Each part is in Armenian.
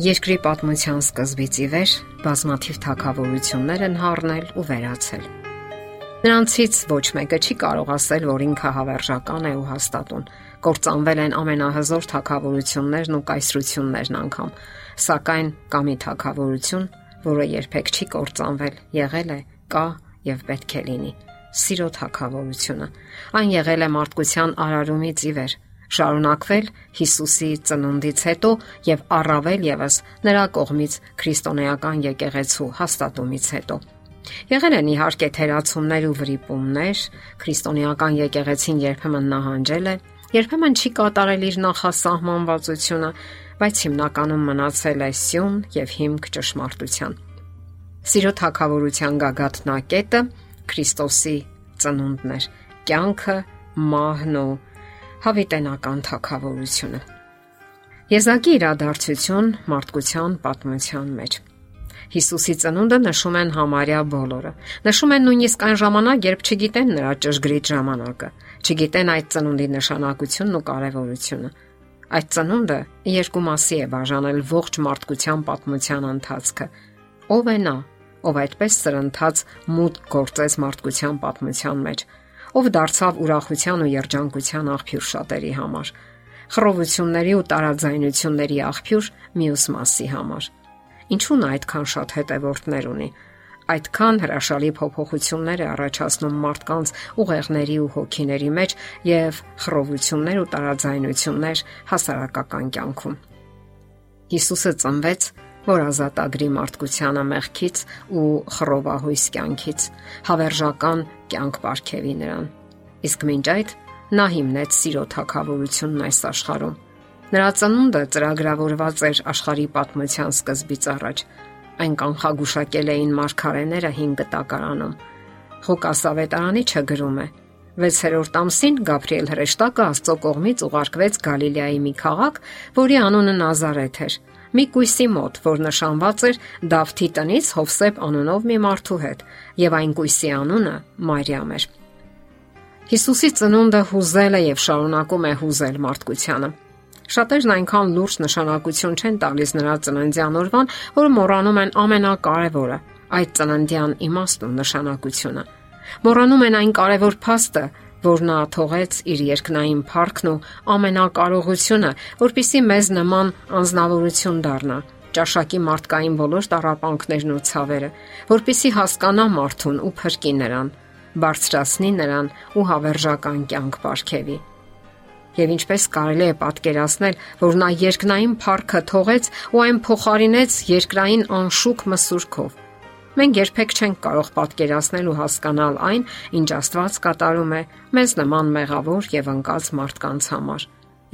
Երկրի պատմության սկզբից ի վեր բազմաթիվ թակավորություններ են հառնել ու վերացել։ Նրանցից ոչ մեկը չի կարող ասել, որ ինքը հավերժական է ու հաստատուն։ Կործանվել են ամենահզոր թակավորություններն ու կայսրություններն անգամ, սակայն կա մի թակավորություն, որը երբեք չի կործանվել, եղել է, կա եւ պետք է լինի։ Սիրո թակավորությունը։ Այն եղել է մարդկության արարումից ի վեր շարունակվել Հիսուսի ծնունդից հետո եւ առավել եւս նրա կողմից քրիստոնեական եկեղեցու հաստատումից հետո։ Եղել են իհարկե թերացումներ ու վրիպումներ, քրիստոնեական եկեղեցին երբեմն նահանջել է, երբեմն չի կատարել իր նախասահմանվածությունը, բայց հիմնականում մնացել է սյուն եւ հիմք ճշմարտության։ Սիրո թակավորության գագաթնակետը Քրիստոսի ծնունդն էր, կյանքը, մահն ու հավիտենական թակավորությունը։ Եզակի իրադարձություն մարդկության պատմության մեջ։ Հիսուսի ծնունդը նշում են համարյա բոլորը։ Նշում են նույնիսկ այն ժամանակ, երբ չգիտեն նրա ճշգրիտ ժամանակը, չգիտեն այդ ծնունդի նշանակությունն ու կարևորությունը։ Այդ ծնունդը երկու մասի է բաժանել ողջ մարդկության պատմության ընթացքը։ Ո՞վ է նա, ով այդպես սրընթաց մուտք գործեց մարդկության պատմության մեջ ով դարձավ ուրախության ու երջանկության աղբյուր շատերի համար, խռովությունների ու տարաձայնությունների աղբյուր մյուս մասի համար։ Ինչու՞ն այդքան շատ հետևորդներ ունի։ Այդքան հրաշալի փոփոխություններ է առաջացնում մարդկանց ուղեղների ու հոգիների մեջ եւ խռովություններ ու տարաձայնություններ հասարակական կյանքում։ Հիսուսը ծնվեց որ ազատագրի մարդկությանը մեղքից ու խռովահույս կյանքից, հավերժական կյանք ապարգևի նրան։ Իսկ մինչ այդ նա հիմնեց սիրո թակավորությունն այս աշխարհում։ Նրա ծնունդը ծրագրավորված էր աշխարհի պատմության սկզբից առաջ։ Այն կանխագուշակել էին մարգարեները 5 տակարանում։ Ղուկասավետարանի չգրում է. 6-րդ ամսին Գաբրիել հրեշտակը Աստծո կողմից ուղարկվեց Գալիլեայի մի քաղաք, որի անունը Նազարեթ էր մի կույսի մոտ, որ նշանված էր Դավթի տնից Հովսեփ անունով մի մարդու հետ, եւ այն կույսի անունը Մարիամ էր։ Հիսուսի ծնունդը հուզել է եւ շարունակում է հուզել մարդկությանը։ Շատերն այնքան լուրջ նշանակություն չեն տալիս նրա ծննդյան օրվան, որ մոռանում են ամենակարևորը՝ այդ ծննդյան իմաստն ու նշանակությունը։ Մոռանում են այն կարևոր փաստը, որ նա թողեց իր երկնային փառքն ու ամենակարողությունը, որpիսի մեզ նման անznավորություն դառնա ճաշակի մարդկային բոլոր տարապանքներն ու ցավերը, որpիսի հասկանա մարդուն ու փրկի նրան, բարձրացնի նրան ու հավերժական կյանք ապարգևի։ Եվ ինչպես կարելի է պատկերացնել, որ նա երկնային փառքը թողեց ու այն փոխարինեց երկրային անշուք մսուրքով Մենք երբեք չենք կարող պատկերացնել ու հասկանալ այն, ինչ Աստված կատարում է մեզ նման մեղավոր եւ անկած մարդկանց համար։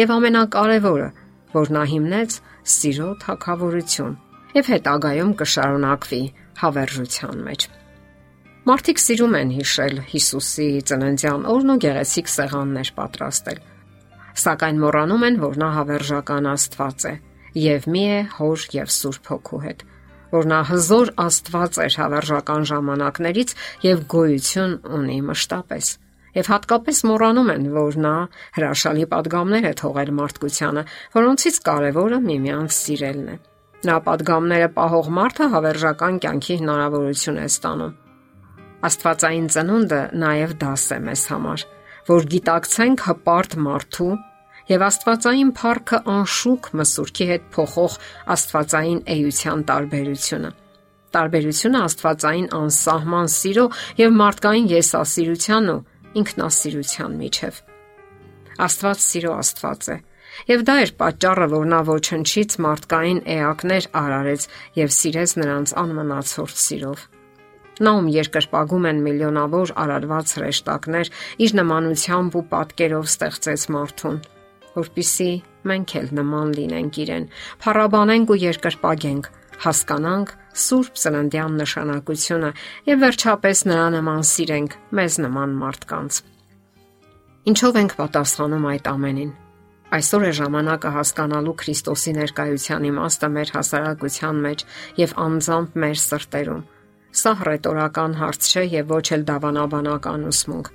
Եվ ամենակարևորը, որ նա հիմնեց սիրո թակավորություն եւ հետագայում կշարունակվի հավերժության մեջ։ Մարդիկ սիրում են հիշել Հիսուսի ծննդյան օրն ու գեղեցիկ սեղաններ պատրաստել։ Սակայն մոռանում են, որ նա հավերժական Աստված է եւ մի է հոր եւ Սուրբ Հոգու հետ որ նա հզոր Աստված էր հավերժական ժամանակներից եւ գոյություն ունի մշտապես։ Եվ հատկապես մոռանում են, որ նա հրաշալի падգամներ է թողել մարդկությանը, որոնցից կարևորը միմյանց սիրելն է։ Նա падգամները պահող մարդը հավերժական կյանքի հնարավորություն է ստանում։ Աստվածային ծնունդը նաև դաս է մեզ համար, որ գիտակցենք հպարտ մարդու եւ Աստվածային փառքը անշուք մսուրքի հետ փոխող Աստվածային էյության տարբերությունը։ Տարբերությունը Աստվածային անսահման սիրո եւ մարդկային եսասիրության ու ինքնասիրության միջև։ Աստված սիրո Աստված է։ Եվ դա էր պատճառը, որ նա ոչնչից մարդկային էակներ արարեց եւ սիրեց նրանց անմնացորդ սիրով։ Նա ում երկրպագում են միլիոնավոր արարված հրեշտակներ, իր նմանությամբ ու պատկերով ստեղծեց մարդուն որpիսի մենք էլ նման լինենք իրեն, փառաբանենք ու երկրպագենք, հասկանանք Սուրբ Ծննդյան նշանակությունը եւ վերջապես նրա նման սիրենք մեզ նման մարդկանց։ Ինչով ենք պատասխանում այդ ամենին։ Այսօր է ժամանակը հասկանալու Քրիստոսի ներկայության իմաստը մեր հասարակության մեջ եւ անձամբ մեր սրտերում։ Սա հռետորական հարց չէ եւ ոչ էլ դավանաբանական ուսմունք։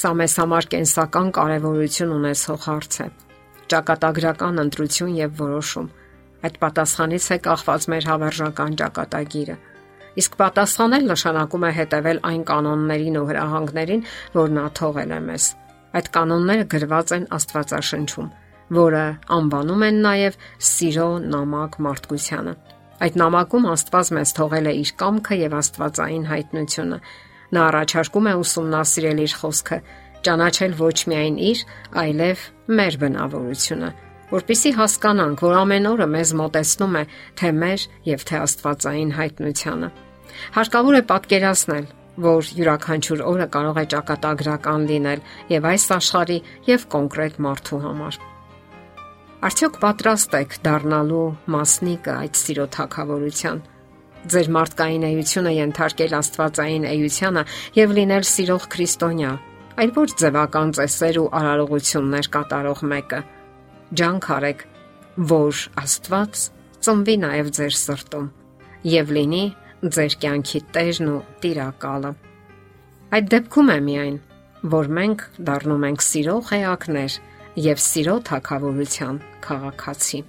Սա մեզ համար կենսական կարևորություն ունեցող հարց է ճակատագրական ընտրություն եւ որոշում։ Այդ պատասխանից է կախված մեր հավերժական ճակատագիրը։ Իսկ պատասխանել նշանակում է հետևել այն կանոններին ու հրահանգներին, որ նա թողել է մեզ։ Այդ կանոնները գրված են Աստվածաշնչում, որը անվանում են նաև սիրո նամակ մարդկությանը։ Այդ նամակում Աստված մեզ թողել է իր կամքը եւ Աստվածային հայտնությունը։ Նա առաջարկում է ուսումնասիրել իր խոսքը, ճանաչել ոչ միայն իր, այլև մեր բնավորությունը, որpիսի հասկանանք, որ ամեն օրը մեզ մոտեցնում է թե մեր եւ թե Աստվածային հայտնությանը։ Հարկավոր է պատկերացնել, որ յուրաքանչյուր օրը կարող է ճակատագրական լինել եւ այս աշխարհի եւ կոնկրետ մարդու համար։ Արդյոք պատրաստ եք դառնալու մասնիկը այդ սիրո թակավորության։ Ձեր մարդկային էությունը ենթարկել Աստվածային էությանը եւ լինել սիրող քրիստոնյա, այլ ոչ ձևական ծեսեր ու արարողություններ կատարող մեկը։ Ջանք արեք, որ Աստված ծնվի նաեւ ձեր սրտում եւ լինի ձեր կյանքի տերն ու տիրակալը։ Այդ դեպքում է միայն, որ մենք դառնում ենք սիրող էակներ եւ սիրո թակավորության քաղաքացի։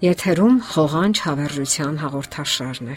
Եթերում հողանջ հավերժության հաղորդաշարն է։